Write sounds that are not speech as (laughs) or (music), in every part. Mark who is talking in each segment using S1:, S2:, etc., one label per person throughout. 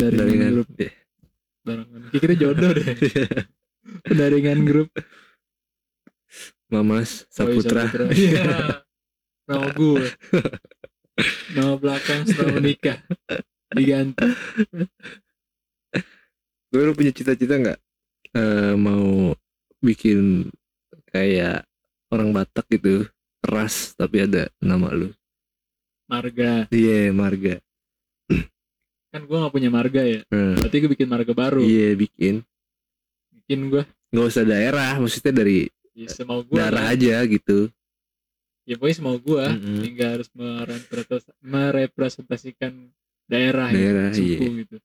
S1: pendaringan
S2: Pendaringan.
S1: grup
S2: Iya.
S1: barengan Kayak kita jodoh deh (laughs) pendaringan grup
S2: Mamas
S1: Oh, iya,
S2: Saputra.
S1: Iya. nama (laughs) gue nama belakang setelah menikah diganti
S2: Gue lu punya cita-cita nggak Eh, mau bikin kayak orang Batak gitu ras tapi ada nama lu.
S1: marga
S2: Iya, marga.
S1: Kan gue nggak punya marga ya
S2: Hmm.
S1: berarti gue bikin marga baru
S2: Iya, bikin.
S1: bikin gue
S2: Nggak usah daerah, maksudnya dari
S1: ya, semau gue
S2: daerah aja gitu.
S1: ya pokoknya semau gue
S2: Mm-mm.
S1: hingga harus merepresentas- merepresentasikan daerah, ya,
S2: Daerah,
S1: suku
S2: iya.
S1: gitu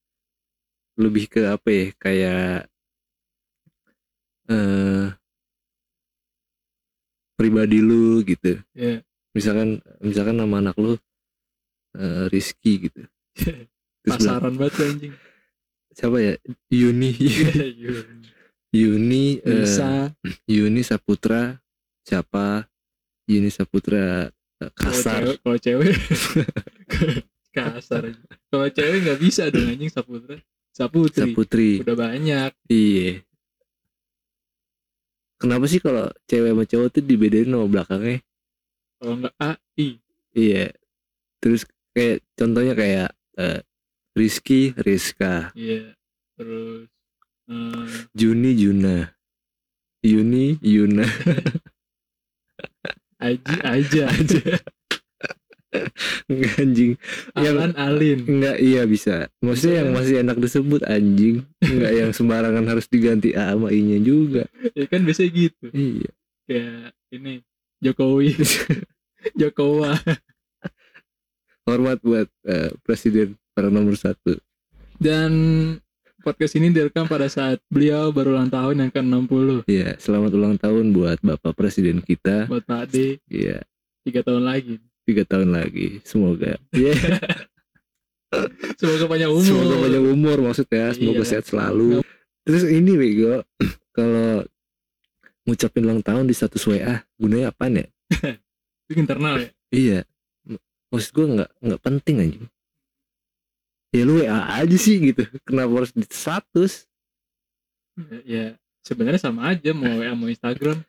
S2: Lebih ke apa ya? Kayak eh pribadi lu gitu.
S1: ya
S2: Misalkan misalkan nama anak lu eh, Rizky gitu. (laughs)
S1: Pasaran banget tuh, anjing.
S2: Siapa ya? Yuni. (laughs) Yuni eh,
S1: bisa
S2: Yuni Saputra siapa? Yuni Saputra eh, kasar.
S1: kalau cewek. (laughs) Kasar kalau cewek nggak bisa dong anjing saputra. Saputri.
S2: Saputri.
S1: Udah banyak.
S2: Iya. Kenapa sih kalau cewek sama cowok tuh dibedain nama belakangnya?
S1: Kalau nggak a i.
S2: Iya. Terus kayak contohnya kayak eh, Rizky Rizka.
S1: Iya terus eh,
S2: Juni Juna. Yuni Yuna (laughs)
S1: aji aja. (laughs) Aja
S2: Enggak, anjing. Yang-
S1: alan alin.
S2: Enggak iya bisa. Maksudnya
S1: Bisa.
S2: yang masih enak disebut anjing. Enggak yang (laughs) sembarangan harus diganti A sama I nya juga.
S1: Ya kan biasanya gitu.
S2: Iya.
S1: Kayak ini Jokowi. Jokowa.
S2: Hormat buat eh, Presiden para nomor satu.
S1: Dan podcast ini direkam pada saat beliau baru ulang tahun yang ke-60.
S2: Iya selamat ulang tahun buat Bapak Presiden kita.
S1: Buat Pak D
S2: Iya.
S1: Tiga tahun lagi.
S2: Tiga tahun lagi. Semoga. Iya. (laughs)
S1: Semoga panjang umur.
S2: Semoga panjang umur maksudnya. Semoga
S1: Iya.
S2: sehat selalu. Terus ini Bego. (clears throat) Kalau ngucapin ulang tahun di status WA Gunanya apaan ya? (laughs)
S1: itu internal ya?
S2: Iya. Maksud gue nggak nggak penting aja Ya lu WA aja sih gitu. Kenapa harus di status?
S1: Ya sebenarnya sama aja mau WA mau Instagram.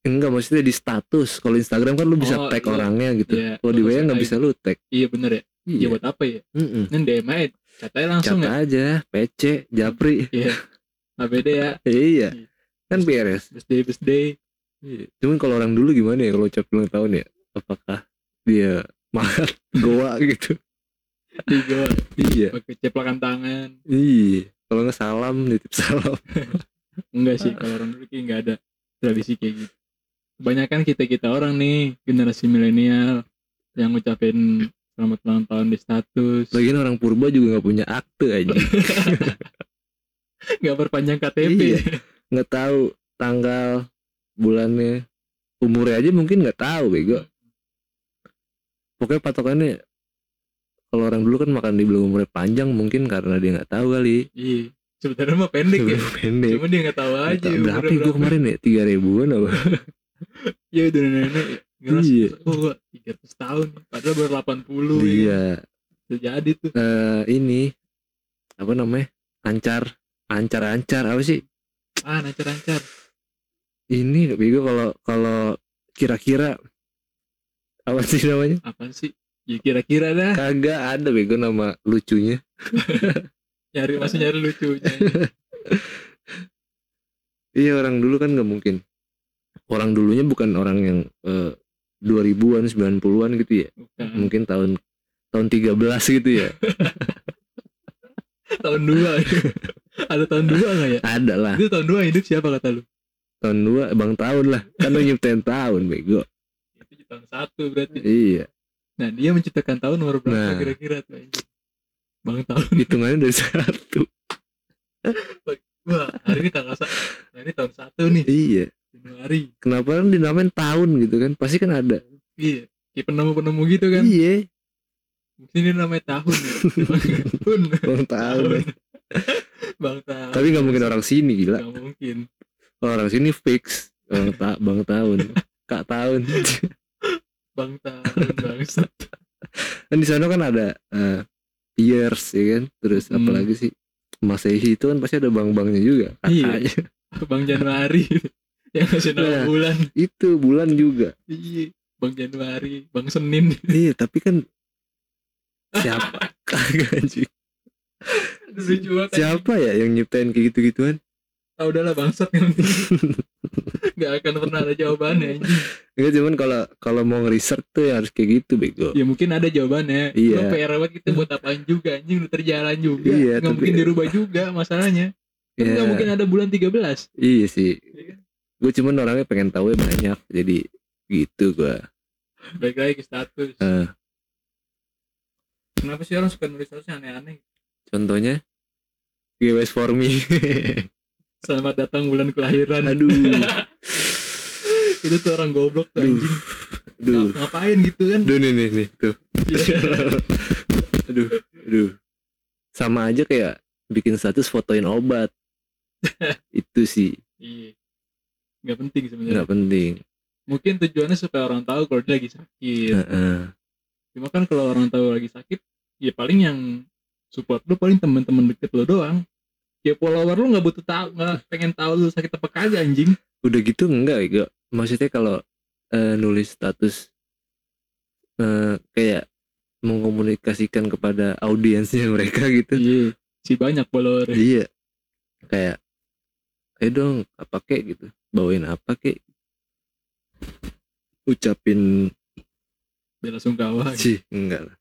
S2: Enggak maksudnya di status. Kalau Instagram kan lu bisa
S1: Oh,
S2: tag
S1: iya.
S2: orangnya gitu.
S1: Iya,
S2: Kalau di WA nggak bisa lu tag.
S1: Iya bener ya? Iya
S2: Iya.
S1: buat apa ya?
S2: Mm-mm.
S1: ini DM aja katanya langsung
S2: Cat
S1: ya.
S2: aja PC Japri.
S1: Iya ABD ya. (laughs)
S2: Iya.
S1: Iya.
S2: Kan beres.
S1: Birthday birthday
S2: Iya. Cuman kalau orang dulu gimana ya kalau ucap ulang tahun ya? Apakah dia (laughs) makan goa gitu?
S1: Di gua
S2: iya.
S1: pakai ceplakan tangan
S2: Iya. Kalau nggak salam nitip salam. (laughs)
S1: enggak sih kalau orang dulu kayak nggak ada tradisi kayak gitu kebanyakan kita kita orang nih generasi milenial yang ngucapin selamat ulang tahun di status
S2: Lagian orang purba juga nggak punya akte aja. (laughs)
S1: nggak perpanjang KTP
S2: Iya. Nggak tahu tanggal, bulannya, umurnya aja mungkin nggak tahu bego. Pokoknya patokannya kalau orang dulu kan makan di belum umurnya panjang mungkin karena dia nggak tahu kali.
S1: iya sebenarnya mah pendek ya.
S2: Pendek.
S1: cuma dia nggak tahu aja
S2: tahu berapa ya gue kemarin ya? Tiga ribuan apa? (laughs)
S1: Iya udah nenek. Ngerasa
S2: Iya.
S1: oh gua 300 tahun. Padahal baru 80 ya.
S2: iya.
S1: Bisa jadi tuh.
S2: Eh ini apa namanya? Ancar. Ancar ancar apa sih?
S1: Ah lancar-lancar
S2: ini bego kalau kalau kira-kira apa sih namanya?
S1: Apaan sih ya kira-kira dah.
S2: Kagak ada bego nama lucunya. (laughs)
S1: Nyari masih nyari lucunya. (laughs)
S2: Iya orang dulu kan nggak mungkin. Orang dulunya bukan orang yang eh, 2000-an 90-an gitu ya.
S1: Bukan.
S2: mungkin tahun tahun 13 gitu ya. (laughs)
S1: Tahun 2 ada tahun 2 gak ya?
S2: Ada lah.
S1: Itu tahun 2 hidup siapa kata lu?
S2: Tahun 2 bang tahun lah. Kan lu nyiptain tahun bego.
S1: Itu tahun 1 berarti.
S2: Iya
S1: nah dia menciptakan tahun nomor berapa
S2: Nah.
S1: kira-kira tuh anjing? Bang tahun.
S2: Hitungannya dari satu.
S1: Wah hari ini tanggal sa- nah, ini tahun 1 nih.
S2: Iya.
S1: Januari
S2: kenapa kan dinamain tahun gitu kan? Pasti kan ada.
S1: Iya kayak penemu-penemu gitu kan?
S2: Iya.
S1: Mungkin ini namanya tahun ya. Tahun
S2: bang tahun
S1: bang tahun
S2: tapi nggak mungkin orang sini gila.
S1: Nggak mungkin.
S2: Orang sini fix. Bang, ta bang tahun kak tahun
S1: bang tahun bangsat
S2: kan (laughs) di sana kan ada eh, years ya kan? Terus
S1: Hmm.
S2: apalagi sih? Masehi itu kan pasti ada bang-bangnya juga
S1: Iya. (laughs) Bang Januari. (laughs) Yang ngasih nama
S2: Nah.
S1: bulan.
S2: Itu bulan juga.
S1: Iya. Bang Januari Bang Senin.
S2: Iya tapi kan siapa? Kagak anjing. Siapa ya yang nyiptain kayak gitu-gituan?
S1: Ah udahlah bangsat penting nggak akan pernah ada jawabannya
S2: Enggak cuman kalau kalau mau nge-research tuh ya harus kayak gitu bego.
S1: Ya mungkin ada jawabannya.
S2: Iya.
S1: Cuma PR banget kita buat apaan juga anjing? Udah terjalan juga.
S2: Iya,
S1: nggak
S2: tapi-
S1: mungkin dirubah juga masalahnya. Kan
S2: Ya,
S1: nggak mungkin ada bulan 13
S2: iya sih.
S1: Iya kan?
S2: gue cuman orangnya pengen tahu banyak jadi gitu gua.
S1: Baik lagi ke status.
S2: Eh.
S1: kenapa sih orang suka nulis statusnya aneh-aneh?
S2: Contohnya? GWS for me. (laughs)
S1: Selamat datang bulan kelahiran.
S2: Aduh (laughs)
S1: itu tuh orang goblok tuh anjing. Ngap- ngapain gitu kan?
S2: Aduh nih nih nih tuh. Aduh aduh. Sama aja kayak bikin status fotoin obat. (laughs) Itu sih.
S1: Iya. Nggak penting sebenarnya.
S2: Nggak penting.
S1: Mungkin tujuannya supaya orang tahu kalau dia lagi sakit.
S2: Heeh.
S1: cuma kan kalau orang tahu lagi sakit ya paling yang support lu paling teman-teman deket lu doang ya follower lu nggak butuh tahu nggak pengen tahu lu sakit apa kagak anjing.
S2: Udah gitu enggak ya maksudnya kalau eh, nulis status eh, kayak mengkomunikasikan kepada audiensnya (laughs) mereka gitu.
S1: Iya si banyak follower
S2: iya. Kayak eh dong apa kek? gitu. Bawain apa kek? Ucapin
S1: bela sungkawa.
S2: Sih enggak lah.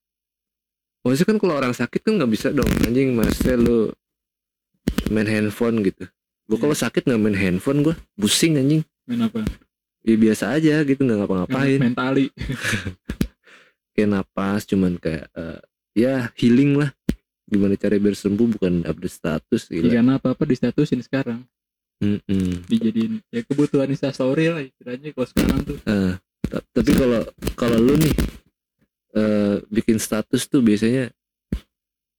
S2: Maksudnya kan kalau orang sakit kan nggak bisa dong anjing. Maksudnya lu main handphone gitu.
S1: Iya.
S2: kalau sakit nggak main handphone gua? Pusing anjing.
S1: Main apa?
S2: Ya biasa aja gitu nggak ngapa-ngapain.
S1: Mentali. (laughs)
S2: Kayak napas cuman kayak eh, ya healing lah. Gimana cara biar sembuh bukan update status gitu
S1: karena apa apa distatusin sekarang.
S2: Mm-mm.
S1: dijadiin ya kebutuhan instastory lah istilahnya kalau sekarang tuh.
S2: Ta- tapi kalau kalau lu nih eh bikin status tuh biasanya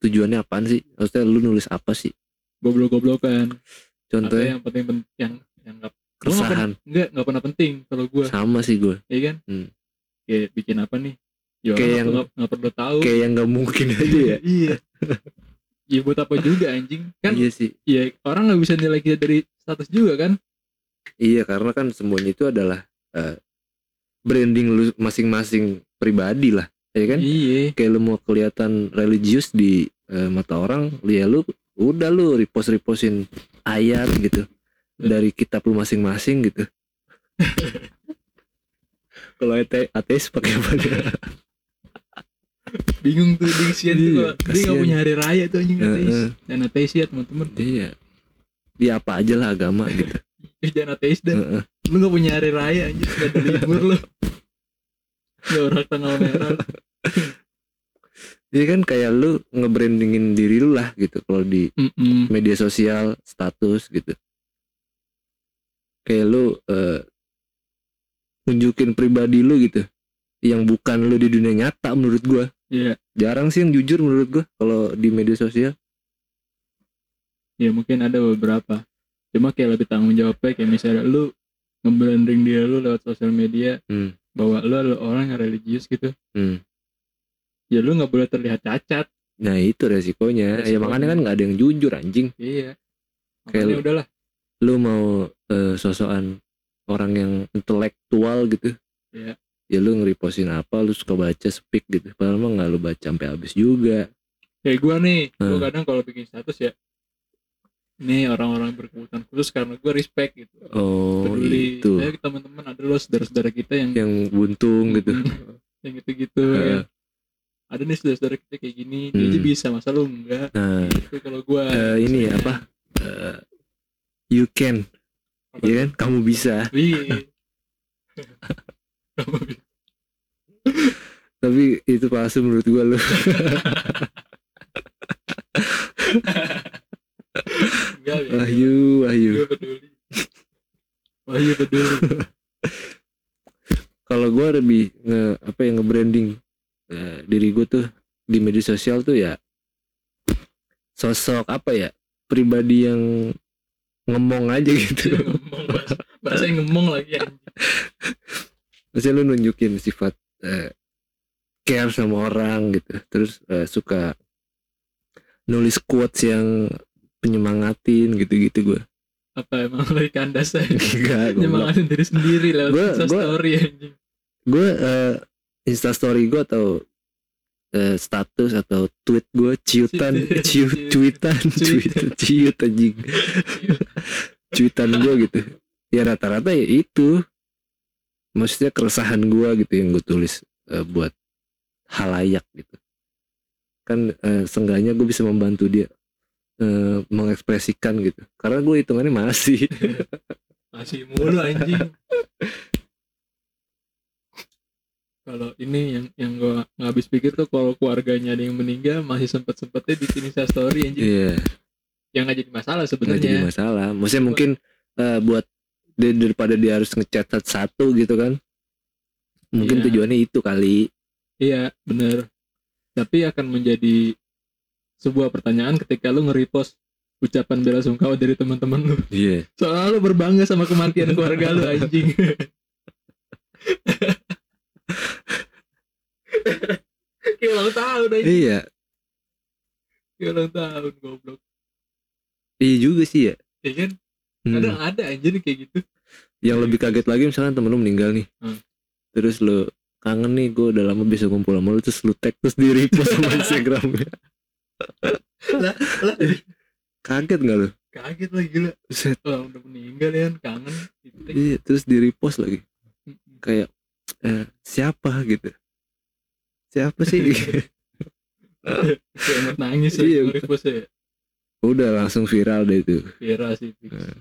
S2: tujuannya apaan sih? Maksudnya lu nulis apa sih
S1: goblok-goblokan.
S2: Contohnya?
S1: Yang penting pen- yang yang nggak
S2: keresahan
S1: pernah- nggak nggak pernah penting kalau gua.
S2: Sama sih gue
S1: ya kan?
S2: Hmm.
S1: kayak bikin apa nih? Ya
S2: Kayak yang-
S1: nggak perlu tahu.
S2: kayak yang nggak mungkin aja ya? (laughs)
S1: Iya. Iya buat apa juga anjing. Kan
S2: iya sih.
S1: ya orang nggak bisa nilai kita dari status juga kan?
S2: Iya karena kan semuanya itu adalah eh, branding lu masing-masing pribadi lah ya kan?
S1: Iya.
S2: Kayak lu mau kelihatan religius di eh, mata orang ya lu udah lu repost repostin ayat gitu dari kitab lu masing-masing gitu. (laughs) Kalau ate ateis pakai apa? Dia? (laughs)
S1: bingung tuh dia kesian tuh
S2: Iya,
S1: dia nggak
S2: kasihan.
S1: punya hari raya tuh anjing ateis. Dan ateis ya teman-teman
S2: iya. Dia apa aja lah agama gitu. (laughs)
S1: Eh, jangan ateis dan. Lu nggak punya hari raya anjing nggak ada libur lu. Nggak orang tanggal merah
S2: Jadi kan kayak lu nge-brandingin diri lu lah gitu kalau di
S1: Mm-mm.
S2: media sosial status gitu kayak lu eh, nunjukin pribadi lu gitu yang bukan lu di dunia nyata menurut gua
S1: Iya,
S2: jarang sih yang jujur menurut gua kalau di media sosial
S1: ya mungkin ada beberapa. Cuma kayak lebih tanggung jawabnya kayak misalnya lu nge-branding dia lu lewat sosial media
S2: Hmm.
S1: bahwa lu adalah orang yang religius gitu.
S2: Hmm.
S1: Ya lu nggak boleh terlihat cacat.
S2: nah itu resikonya, ya
S1: Resikonya.
S2: makanya kan nggak ada yang jujur anjing
S1: Iya.
S2: Kayak
S1: Makanya
S2: lu-
S1: udahlah.
S2: lu mau eh, sosokan orang yang intelektual gitu
S1: Iya.
S2: ya lu nge-repostin apa lu suka baca speak gitu padahal mah nggak lu baca sampai habis juga
S1: Kayak gua nih, gua
S2: Hmm.
S1: kadang kalau bikin status ya ini orang-orang berkebutuhan khusus karena gua respect gitu.
S2: oh
S1: Peduli.
S2: itu
S1: Saya teman-teman ada loh saudara-saudara kita yang
S2: yang buntung gitu (laughs)
S1: yang gitu-gitu
S2: Heeh.
S1: ya. Ada nih saudara-saudara kita kayak gini, dia aja
S2: Hmm.
S1: bisa masa lu enggak.
S2: nah
S1: Itu kalau gua.
S2: eh, ini ya apa? Eh, you can.
S1: Apa?
S2: Ya kan? Kamu bisa.
S1: Iya. (laughs)
S2: tapi itu palsu menurut gua lu.
S1: Enggak,
S2: wahyu wahyu.
S1: Gue peduli. Wahyu peduli. (laughs)
S2: kalau gua lebih nge apa ya nge-branding eh, diri gua tuh di media sosial tuh ya sosok apa ya pribadi yang ngemong aja gitu.
S1: Ngomong bahasa, bahasa yang ngomong lagi anjing. (laughs)
S2: Maksudnya lu nunjukin sifat eh, care sama orang gitu. Terus eh, suka nulis quotes yang penyemangatin gitu-gitu gue
S1: apa emang lagi kandas aja? (laughs) Nyemangatin diri sendiri lewat
S2: Gua-
S1: story anjing.
S2: gue eh, instastory gue atau eh, status atau tweet gue ciutan (laughs)
S1: Ciut-
S2: cuitan
S1: ciut.
S2: ciut anjing. Cuitan gue gitu. Ya rata-rata ya itu. Maksudnya keresahan gue gitu yang gue tulis eh, buat halayak gitu. Kan eh, seenggaknya gue bisa membantu dia eh, mengekspresikan gitu. Karena gue hitungannya masih. (laughs)
S1: Masih mulu anjing (laughs) kalau ini yang yang gua nggak habis pikir tuh kalau keluarganya ada yang meninggal masih sempet sempetnya bikin Insta story anjing.
S2: Iya.
S1: Yang nggak jadi masalah
S2: nggak jadi
S1: sebenarnya
S2: masalah. Maksudnya mungkin eh, buat dia daripada dia harus ngechat satu gitu kan? Mungkin
S1: Iya.
S2: tujuannya itu kali.
S1: Iya bener. Tapi akan menjadi sebuah pertanyaan ketika lu nge-repost ucapan bela sungkawa dari teman-teman lu.
S2: Iya.
S1: Soalnya lu berbangga sama kematian keluarga lu anjing (laughs) kayak ulang tahun anjing
S2: iya.
S1: Kayak ulang tahun goblok.
S2: Iya juga sih ya.
S1: Ya kan?
S2: Hmm.
S1: kadang ada anjir kayak gitu.
S2: Yang lebih kaget lagi misalnya temen lu meninggal nih.
S1: Hmm.
S2: terus lu kangen nih gue udah lama bisa ngumpul sama lu terus lu tag terus di repost sama (laughs) instagramnya.
S1: Lah lah.
S2: Kaget gak lu?
S1: Kaget lagi gila.
S2: Set,
S1: oh, udah meninggal ya kan kangen.
S2: Iya terus di repost lagi. Kayak eh, siapa gitu siapa sih?
S1: Kayak amat nangis ya
S2: Iya.
S1: ya.
S2: Udah langsung viral deh itu.
S1: Viral sih fix.
S2: Hmm.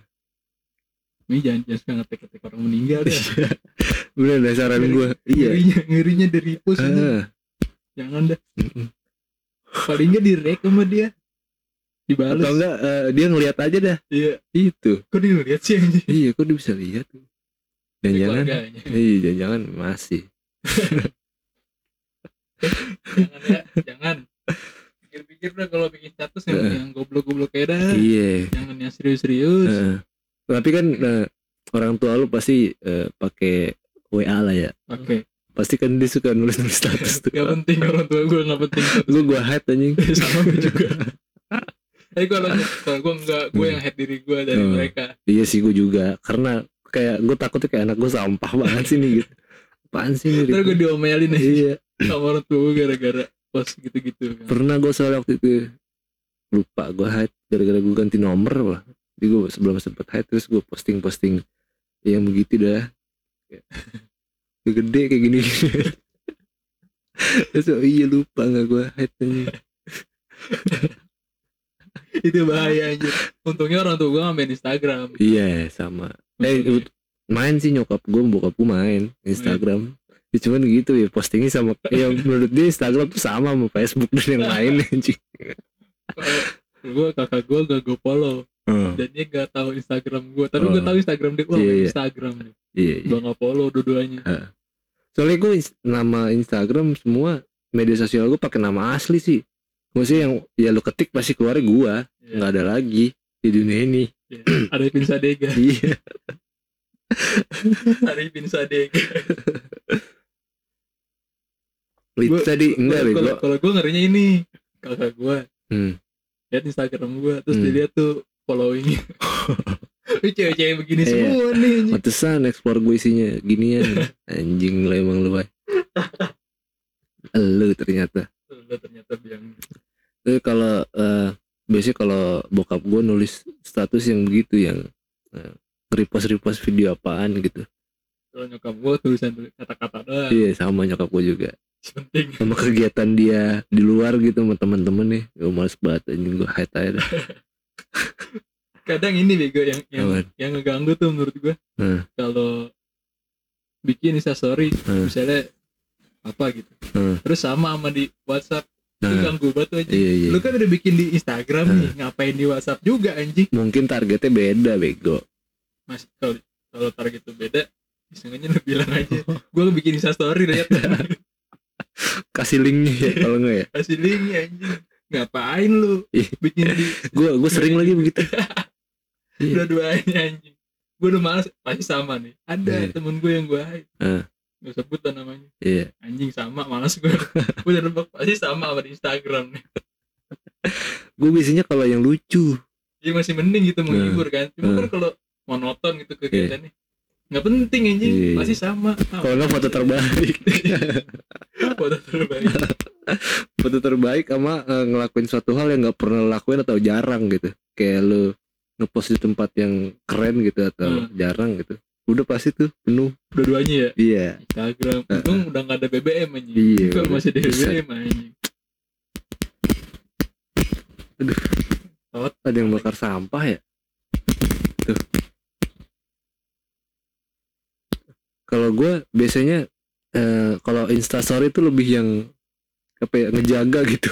S1: ini jangan jangan suka ngetek orang meninggal deh
S2: bener dasaran gue iya.
S1: Ngerinya ngerinya dari repost ini.
S2: Ah,
S1: jangan dah.
S2: Mm-mm.
S1: paling nggak di rek sama dia. Dibales.
S2: Atau enggak eh, dia ngeliat aja dah.
S1: Iya.
S2: Itu.
S1: Kok dia ngeliat sih anjing?
S2: Iya kok dia bisa lihat? Dan jangan iya jangan masih (laughs)
S1: jangan ya. Jangan. Pikir-pikir dah kalau bikin status yang,
S2: Eh.
S1: yang goblok-goblok kayak dah.
S2: Iya.
S1: Jangan yang serius-serius.
S2: Heeh. tapi kan eh, orang tua lu pasti eh, pakai WA lah ya.
S1: Oke
S2: pasti kan dia suka nulis nulis status tuh.
S1: Gak penting orang tua gue gak penting.
S2: Gue gua hide anjing. (laughs)
S1: Sama gue juga. Tapi kalau kalau gue enggak gue yang head diri gue dari
S2: Hmm.
S1: mereka.
S2: Iya sih gue juga. Karena kayak gue takutnya kayak anak gue sampah banget sih nih gitu. Apaan sih nih
S1: ntar gue diomelin aja.
S2: Iya
S1: sama orang tua gue gara-gara post gitu-gitu kan.
S2: pernah gue soal waktu itu lupa gue hide gara-gara gue ganti nomor lah jadi gue sebelum sempet hide terus gue posting posting yang begitu dah. Udah (laughs) gede kayak gini. (laughs) Terus oh iya lupa nggak gue hide (laughs)
S1: itu bahaya anjir. Untungnya orang tua gue main Instagram.
S2: Iya sama. Eh main sih nyokap gue bokap gue main. Instagram ya, cuman gitu ya postingnya sama yang menurut dia Instagram tuh sama sama Facebook dan yang lain (laughs) anjing.
S1: Gue kakak gue gak gue follow.
S2: Oh,
S1: dan dia gak tahu Instagram gue tapi gue
S2: Oh.
S1: tahu Instagram dia wah main
S2: iya.
S1: Instagram nih.
S2: Iya, iya.
S1: gue gak follow dua-duanya.
S2: Soalnya gue nama Instagram semua media sosial gue pakai nama asli sih. Maksudnya yang ya lu ketik pasti keluar gue
S1: Iya.
S2: nggak ada lagi di dunia ini.
S1: Iya. Arifin Sadega.
S2: Iya. (laughs)
S1: Arifin Sadega (laughs) Gua-
S2: tadi enggak
S1: kalau
S2: bego.
S1: kalau gue ngerinya ini kakak gue
S2: Hmm.
S1: lihat Instagram gue terus
S2: Hmm.
S1: dia lihat tuh followingnya. (laughs) Ini cewek-cewek begini
S2: Iya.
S1: semua nih anjing.
S2: Pantesan explore gue isinya ginian. (laughs) Anjing lah emang lu lu ternyata.
S1: Udah ternyata biang.
S2: Tapi kalau eh, biasanya kalau bokap gue nulis status yang begitu yang eh, repost repost video apaan gitu.
S1: Kalau nyokap gue tulisan tulis kata-kata doang.
S2: Iya sama nyokap gue juga
S1: penting.
S2: Sama kegiatan dia di luar gitu sama teman-teman nih. Gue males banget anjing gue hide aja (laughs) dah.
S1: kadang ini bego yang yang yang ngeganggu tuh menurut gue
S2: Hmm.
S1: kalau bikin instastory
S2: Hmm.
S1: misalnya apa gitu.
S2: Hmm.
S1: terus sama sama di WhatsApp itu
S2: Nah,
S1: ganggu banget tuh anjing.
S2: Iya iya.
S1: Lu kan udah bikin di Instagram
S2: Hmm.
S1: nih ngapain di WhatsApp juga anjing?
S2: Mungkin targetnya beda bego.
S1: Mas kalau kalau target itu beda Isengnya lu bilang aja. (laughs) Gue bikin instastory lihat (laughs) (laughs)
S2: kasih linknya ya kalau enggak ya?
S1: Kasih linknya anjing. Ngapain lu bikin di (laughs)
S2: gue gue sering lagi begitu. (laughs) Iya.
S1: dua-duanya anjing. Gue udah males pasti sama nih. Ada
S2: Iya.
S1: temen gue yang gue hide
S2: Eh.
S1: gak sebut lah namanya.
S2: Iya.
S1: Anjing sama malas gue gue udah nebak pasti sama sama di Instagram nih.
S2: Gue biasanya kalau yang lucu.
S1: Iya masih mending gitu menghibur kan. Cuma
S2: Nah.
S1: kan kalau monoton gitu kegiatannya. Nggak penting anjing,
S2: Iya.
S1: pasti sama.
S2: Kalau nggak foto terbaik (laughs)
S1: foto terbaik. (laughs)
S2: foto terbaik sama eh, ngelakuin suatu hal yang nggak pernah lo lakuin atau jarang gitu kayak lu ngepost di tempat yang keren gitu atau
S1: Hmm.
S2: jarang gitu udah pasti tuh penuh
S1: Dua-duanya ya.
S2: iya
S1: Instagram. Untung udah nggak ada BBM anjing.
S2: Iya,
S1: Kalau
S2: udah.
S1: masih ada. BBM anjing.
S2: ada yang bakar sampah ya tuh kalau gue biasanya eh, kalau instastory itu lebih yang apa ya ngejaga gitu.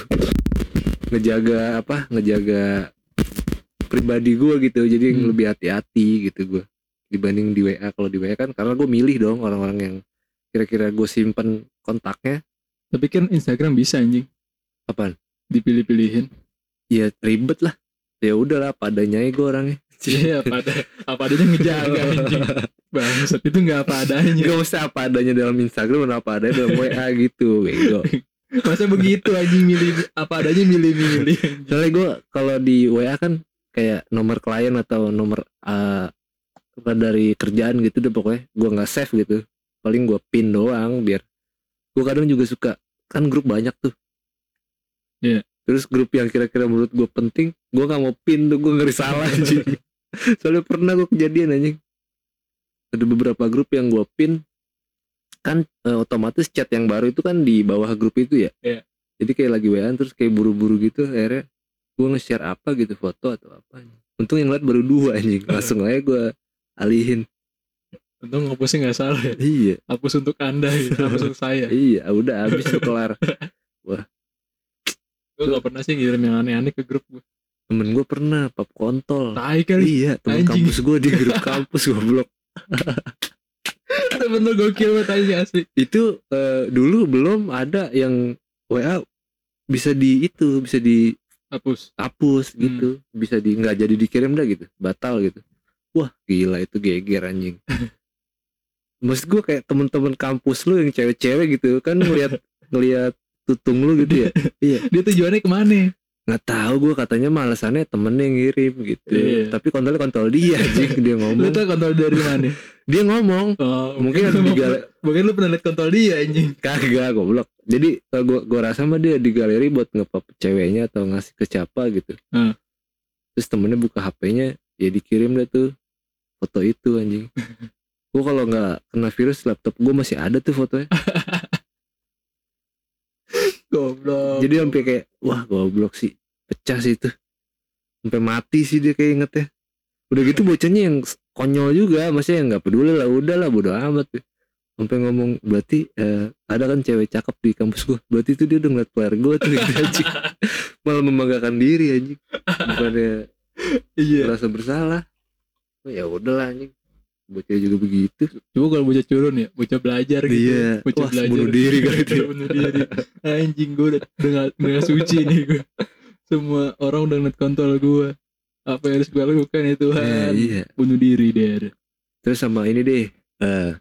S2: Ngejaga apa ngejaga pribadi gue gitu. Jadi
S1: Hmm.
S2: lebih hati-hati gitu gue dibanding di WA kalau di WA kan karena gue milih dong orang-orang yang kira-kira gue simpen kontaknya.
S1: Tapi kan Instagram bisa anjing.
S2: Apaan?
S1: Dipilih-pilihin.
S2: ya ribet lah. Ya udahlah padanya gue orangnya
S1: Iya, apa ada apa adanya ngejaga anjing. Bangsat itu nggak apa adanya.
S2: Gak usah apa adanya dalam Instagram dan apa adanya dalam WA gitu bego
S1: Masa begitu anjing milih apa adanya milih-milih.
S2: soalnya gue kalau di WA kan kayak nomor klien atau nomor apa dari kerjaan gitu deh pokoknya gue nggak save gitu paling gue pin doang biar gue kadang juga suka kan grup banyak tuh
S1: Iya.
S2: terus grup yang kira-kira menurut gue penting gue nggak mau pin tuh gue ngeri salah anjing (laughs) soalnya pernah gue kejadian anjing ada beberapa grup yang gue pin kan eh, otomatis chat yang baru itu kan di bawah grup itu ya
S1: Iya.
S2: jadi kayak lagi WA terus kayak buru-buru gitu akhirnya gue nge-share apa gitu foto atau apa untung yang lihat baru dua anjing (laughs) langsung aja gue alihin
S1: Untung ngapusnya nggak salah ya.
S2: iya
S1: Hapus untuk anda, gitu. (laughs) hapus untuk saya.
S2: iya udah habis tuh kelar
S1: Gue nggak pernah sih ngirim yang aneh-aneh ke grup gue.
S2: Temen gue pernah pap kontol
S1: Tai kali.
S2: iya temen
S1: Anjing.
S2: kampus gue di grup (laughs) kampus goblok
S1: Temen lo gokil banget anjing asli.
S2: itu eh, dulu belum ada yang WA bisa di itu bisa dihapus
S1: Hapus. Hmm.
S2: gitu bisa di nggak jadi dikirim dah gitu batal gitu wah gila itu geger anjing (laughs) maksud gue kayak temen-temen kampus lu yang cewek-cewek gitu kan ngeliat (laughs) ngeliat tutung lu gitu ya
S1: Dia tujuannya ke mana?
S2: Nggak tahu gue katanya malasannya temennya yang ngirim gitu.
S1: Iya.
S2: tapi kontolnya kontol dia anjing. Dia (laughs)
S1: Lu
S2: ngomong
S1: tau kontrol dari mana?
S2: dia ngomong.
S1: Oh,
S2: mungkin ada di galeri.
S1: Mungkin lu pernah liat kontrol dia anjing.
S2: kagak goblok. Jadi gue gua rasa mah dia di galeri buat ngepop ceweknya atau ngasih ke siapa gitu.
S1: Hmm.
S2: terus temennya buka HP-nya ya dikirim deh tuh foto itu anjing. (laughs) Gue kalau nggak kena virus laptop gue masih ada tuh fotonya (laughs)
S1: Goblok.
S2: jadi sampai kayak wah goblok sih. Pecah sih itu. Sampai mati sih dia kayak inget ya udah gitu bocahnya yang konyol juga. Maksudnya yang nggak peduli lah. Udah lah bodo amat sampai ngomong berarti eh, ada kan cewek cakep di kampus gue berarti itu dia udah ngeliat player gue tuh gitu anjing. (laughs) Malah membanggakan diri anjing. Bukannya
S1: iya.
S2: merasa bersalah. Oh, ya udahlah anjing bocah juga begitu
S1: Coba kalau bocah curun ya, bocah belajar gitu.
S2: Iya.
S1: Bocah
S2: Wah,
S1: belajar.
S2: bunuh diri kali (laughs) itu.
S1: bunuh diri. Anjing gue udah udah gak suci nih gue. Semua orang udah ngeliat kontol gue. Apa yang harus gue lakukan ya
S2: ya,
S1: Tuhan?
S2: iya
S1: Bunuh diri deh.
S2: terus sama ini deh eh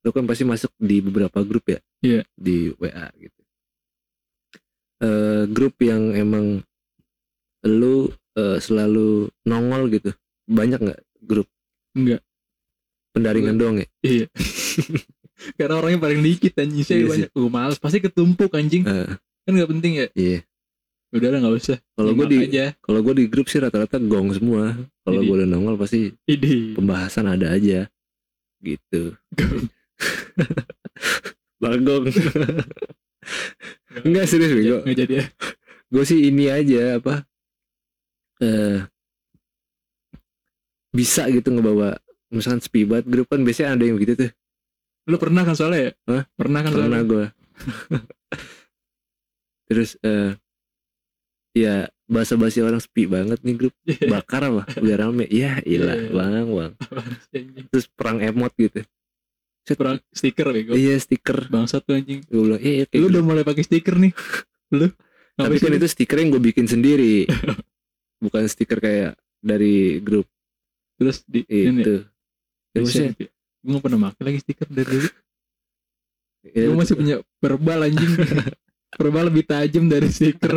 S2: lu kan pasti masuk di beberapa grup ya
S1: Iya.
S2: di WA gitu eh grup yang emang lu eh, selalu nongol gitu banyak nggak grup
S1: Enggak.
S2: Pendaringan doang ya?
S1: Iya. (laughs) Karena orangnya paling dikit anjing. Saya
S2: Iya
S1: banyak. Gue males. Pasti ketumpuk anjing.
S2: Eh,
S1: Kan gak penting ya.
S2: iya.
S1: Udah lah gak usah.
S2: kalau gue di kalau gue di grup sih rata-rata gong semua. Kalau
S1: Jadi-
S2: gue udah nongol pasti
S1: Ini.
S2: pembahasan ada aja. Gitu. Bagong (laughs) enggak serius bego.
S1: Nggak jadi ya.
S2: gue sih ini aja apa eh bisa gitu ngebawa misalkan sepi banget grup kan biasanya ada yang begitu tuh
S1: Lu pernah kan soalnya ya?
S2: Hah?
S1: Pernah kan
S2: pernah gue (laughs) terus eh ya bahasa basi orang sepi banget nih grup bakar apa biar rame ya ilah
S1: Iya.
S2: bang bang (laughs) terus perang emot gitu Set,
S1: Perang stiker bego.
S2: iya stiker
S1: Bangsat tuh anjing.
S2: gue bilang iya kayak
S1: Lu
S2: gitu.
S1: udah mulai pakai stiker nih. (laughs) Lu.
S2: tapi kan itu stiker yang gue bikin sendiri bukan stiker kayak dari grup
S1: terus di ini.
S2: Ya, maksudnya
S1: Gue gak pernah pakai lagi stiker dari dulu.
S2: ya,
S1: Gue masih punya verbal anjing. (laughs) verbal lebih tajam dari stiker. (laughs)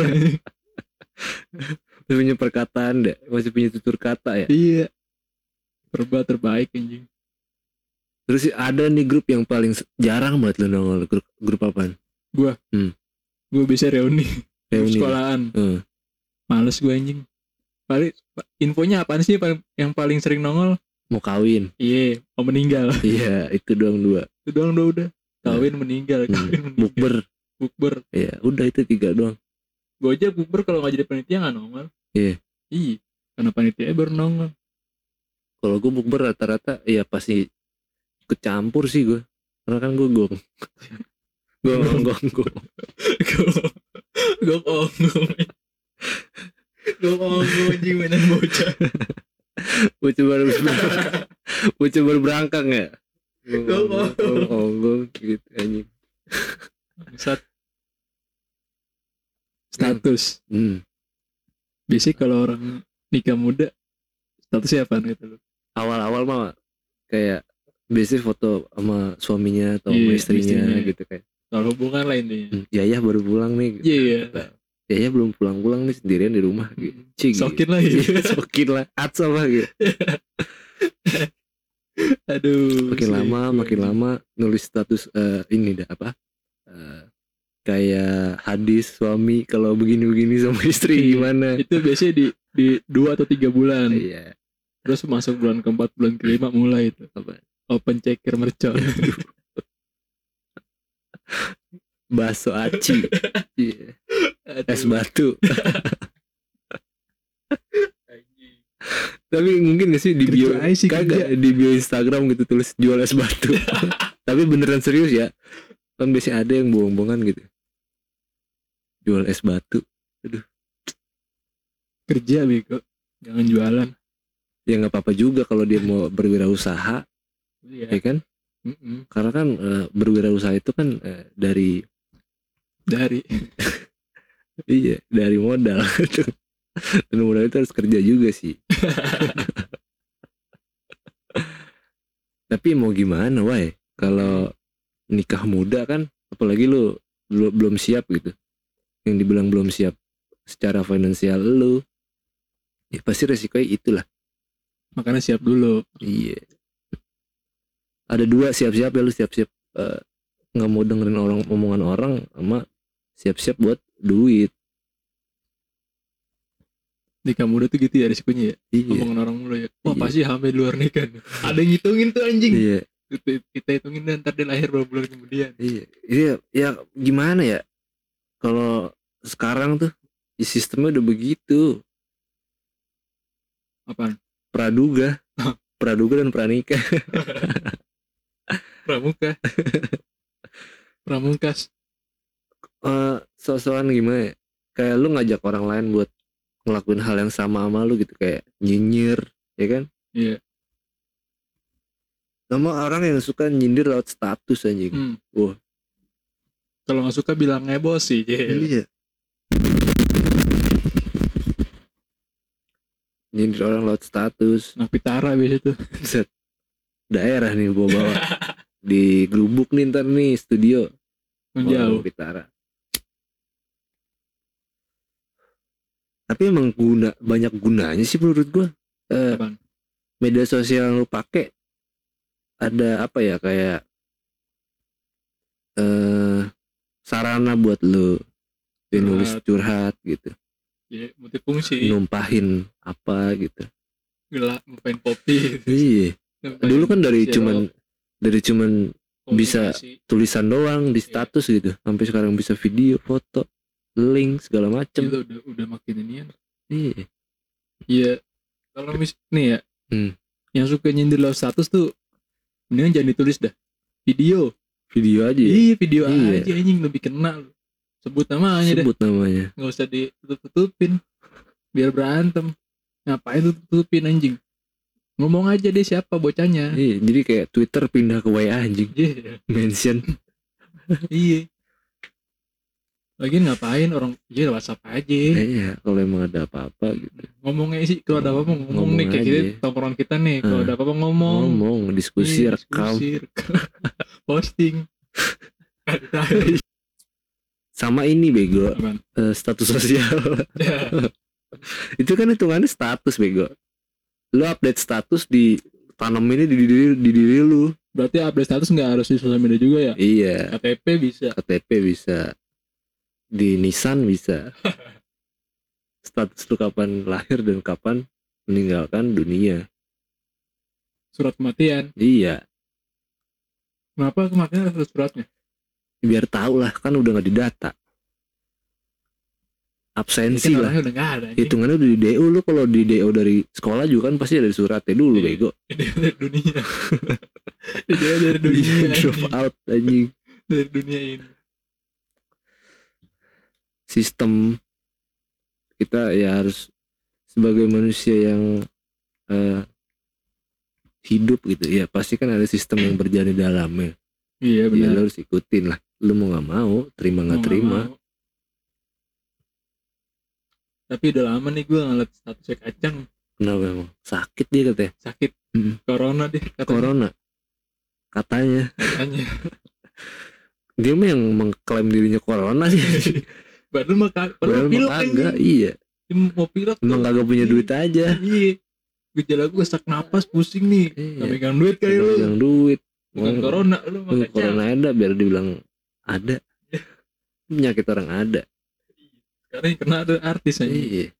S2: Masih punya perkataan deh masih punya tutur kata ya?
S1: Iya. Perba terbaik anjing.
S2: Terus ada nih grup yang paling jarang banget lo nongol. Grup grup apaan?
S1: Gue bisa reuni.
S2: Reuni.
S1: sekolahan.
S2: Eh,
S1: males gue anjing. Paling infonya apaan sih yang paling sering nongol
S2: mau kawin.
S1: Iya mau meninggal. (laughs)
S2: Iya itu doang dua.
S1: Itu doang udah udah. Kawin meninggal
S2: Hmm,
S1: kawin meninggal.
S2: Bukber.
S1: Bukber.
S2: Ya udah itu tiga doang.
S1: Gue aja bukber kalau nggak jadi panitia nggak nongol.
S2: Iya.
S1: iya karena panitia baru nongol.
S2: Kalau gue bukber rata-rata ya pasti kecampur sih gue karena kan gue gong gong gong (laughs) gong
S1: gue onggong gue onggong anjing mainan bocah (laughs)
S2: bocah baru bocah baru berangkang ya
S1: gong
S2: gitu anjing.
S1: Bangsat. status.
S2: Hmm.
S1: biasanya kalau orang nikah muda statusnya apa gitu loh
S2: awal-awal mah kayak biasanya foto sama suaminya atau
S1: Iya,
S2: sama istrinya,
S1: istrinya.
S2: gitu kayak.
S1: Kalau hubungan lah intinya.
S2: Hmm, Yayah baru pulang nih. Gitu.
S1: iya. Iya
S2: Yayah belum pulang-pulang nih sendirian di rumah gitu. Cik,
S1: sokin lagi
S2: sokin lah. (laughs) Atsa lah gitu. (laughs)
S1: Aduh
S2: makin
S1: sih,
S2: lama makin
S1: anjing.
S2: lama nulis status eh, ini dah apa Eh, kayak hadis suami kalau begini-begini sama (laughs) istri
S1: Iya.
S2: gimana?
S1: Itu biasanya di di dua atau tiga bulan.
S2: Iya.
S1: Terus masuk bulan keempat bulan kelima mulai itu.
S2: Apa?
S1: Open checker mercon
S2: bakso aci. (laughs) Iya. es batu. (laughs) Tapi mungkin gak sih di bio
S1: sih,
S2: kagak
S1: kerja.
S2: di bio Instagram gitu tulis jual es batu. (laughs) Tapi beneran serius ya. Kan biasanya ada yang bohong-bohongan gitu. Jual es batu.
S1: Kerja bego jangan jualan.
S2: Ya nggak apa-apa juga kalau dia mau berwirausaha.
S1: Iya.
S2: Ya kan?
S1: Mm-mm.
S2: karena kan eh, berwirausaha itu kan eh, dari
S1: dari. (laughs)
S2: Iya dari modal. (laughs) Dan modal itu harus kerja juga sih. (laughs) Tapi mau gimana wai kalau nikah muda kan apalagi lu belum belum siap gitu. Yang dibilang belum siap secara finansial lu ya pasti resikonya itulah.
S1: Makanya siap dulu.
S2: Iya. Ada dua siap-siap ya lu siap-siap eh, nggak mau dengerin orang omongan orang sama siap-siap buat duit.
S1: Nikah muda tuh gitu ya risikonya ya?
S2: Iya.
S1: Omongan orang mulu ya. Wah
S2: Iya.
S1: pasti hamil di luar nikah ada yang ngitungin tuh anjing.
S2: Iya.
S1: Kita, kita hitungin dan ntar dia lahir beberapa bulan kemudian.
S2: Iya, iya, ya gimana ya? Kalau sekarang tuh ya sistemnya udah begitu,
S1: apaan?
S2: Praduga, praduga dan pranikah. (laughs)
S1: pramuka. (laughs) Pramungkas
S2: Eh, sosokan gimana ya? Kayak lu ngajak orang lain buat ngelakuin hal yang sama sama lu gitu kayak nyinyir, ya kan?
S1: iya
S2: Sama orang yang suka nyindir lewat status anjing.
S1: hmm.
S2: Wah.
S1: kalau nggak suka bilang ngebos sih.
S2: Iya. Nyindir orang lewat status.
S1: Nah Pitara biasa tuh
S2: Set. Daerah nih bawa-bawa. (laughs) Di Gelubuk nih ntar nih studio.
S1: menjauh
S2: Orang Pitara. Tapi emang guna banyak gunanya sih menurut gua. Eh,
S1: Apaan?
S2: media sosial yang lu pakai ada apa ya kayak eh sarana buat lu nulis
S1: Curhat.
S2: gitu
S1: ya multifungsi
S2: numpahin apa gitu
S1: gelap ngapain kopi
S2: iya
S1: ngapain
S2: dulu kan dari cuman dari cuman bisa tulisan doang di
S1: Iya.
S2: status gitu sampai sekarang bisa video foto link segala macem
S1: Gila, udah udah makin ini ya
S2: iya
S1: Iya, kalau mis nih ya,
S2: Hmm.
S1: yang suka nyindir lewat status tuh, mendingan jangan ditulis dah. Video,
S2: video aja ya.
S1: iya video
S2: Iya.
S1: aja anjing lebih kena lu. Sebut namanya
S2: sebut namanya
S1: nggak usah ditutup-tutupin, biar berantem. Ngapain tutup-tutupin anjing? Ngomong aja deh siapa bocahnya.
S2: iya jadi kayak Twitter pindah ke WA anjing
S1: Iya,
S2: mention
S1: iya. Lagi ngapain orang, iya WhatsApp aja.
S2: iya kalau emang ada apa-apa gitu
S1: Ngomongnya sih, kalau ada apa-apa ngomong,
S2: Ngomong
S1: nih kayak
S2: aja.
S1: tongkrongan kita nih, kalau
S2: Hmm.
S1: ada apa-apa ngomong.
S2: ngomong diskusi
S1: Iya,
S2: rekam
S1: diskusi, rekam. (laughs) posting (laughs)
S2: sama ini bego
S1: Apaan?
S2: eh, status sosial
S1: Ya. (laughs)
S2: itu kan hitungannya status bego lu update status di tanam ini di diri di diri lu
S1: berarti update status nggak harus di sosial media juga ya
S2: iya
S1: KTP bisa
S2: KTP bisa di Nissan bisa. (laughs) Status lu kapan lahir dan kapan meninggalkan dunia.
S1: Surat kematian.
S2: Iya.
S1: Kenapa kematian harus suratnya?
S2: Biar tahu lah kan udah nggak didata absensi lah.
S1: udah ada
S2: hitungannya udah di DO lu kalau di DO dari sekolah juga kan pasti ada suratnya dulu
S1: Iya.
S2: bego.
S1: Dia dari dunia. (laughs) Dari dunia
S2: drop
S1: anjing.
S2: out anjing.
S1: Dari dunia ini
S2: sistem kita ya harus sebagai manusia yang eh, hidup gitu. Ya pasti kan ada sistem yang berjalan di dalamnya
S1: iya
S2: ya
S1: benar.
S2: lu harus ikutin lah. Lu mau nggak mau terima nggak terima.
S1: mau. tapi udah lama nih gue ngeliat statusnya kacang.
S2: Kenapa emang? Sakit dia katanya.
S1: Sakit.
S2: Mm.
S1: corona deh katanya.
S2: Corona. Katanya.
S1: Katanya. (laughs)
S2: Dia mah yang mengklaim dirinya corona sih (laughs)
S1: padahal mah ka-
S2: padahal mah kagak iya.
S1: Dia mau pilek
S2: emang kagak punya duit aja.
S1: Iya. Gejala gue sesak napas pusing nih.
S2: Iya.
S1: megang duit kali lu.
S2: yang duit.
S1: Bukan corona
S2: lu
S1: kacang
S2: corona ada biar dibilang ada. Penyakit orang ada.
S1: Sekarang yang kena ada artis aja.
S2: Iya.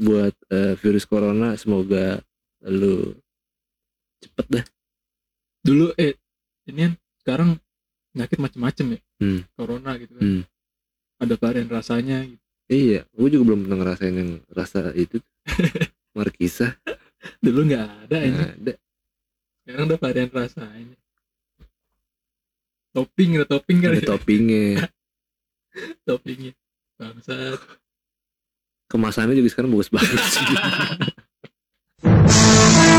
S2: Buat eh, virus corona semoga lu cepet dah.
S1: Dulu eh ini kan sekarang penyakit macem-macem ya.
S2: Hmm.
S1: corona gitu kan.
S2: Hmm.
S1: Ada varian rasanya gitu.
S2: iya gue juga belum pernah ngerasain yang rasa itu. (laughs) Markisa
S1: dulu nggak ada ini.
S2: nggak ada.
S1: Sekarang ada varian rasanya topping ada topping kali
S2: ada toppingnya. (laughs)
S1: Toppingnya. Bangsat.
S2: Kemasannya juga sekarang bagus banget sih (laughs)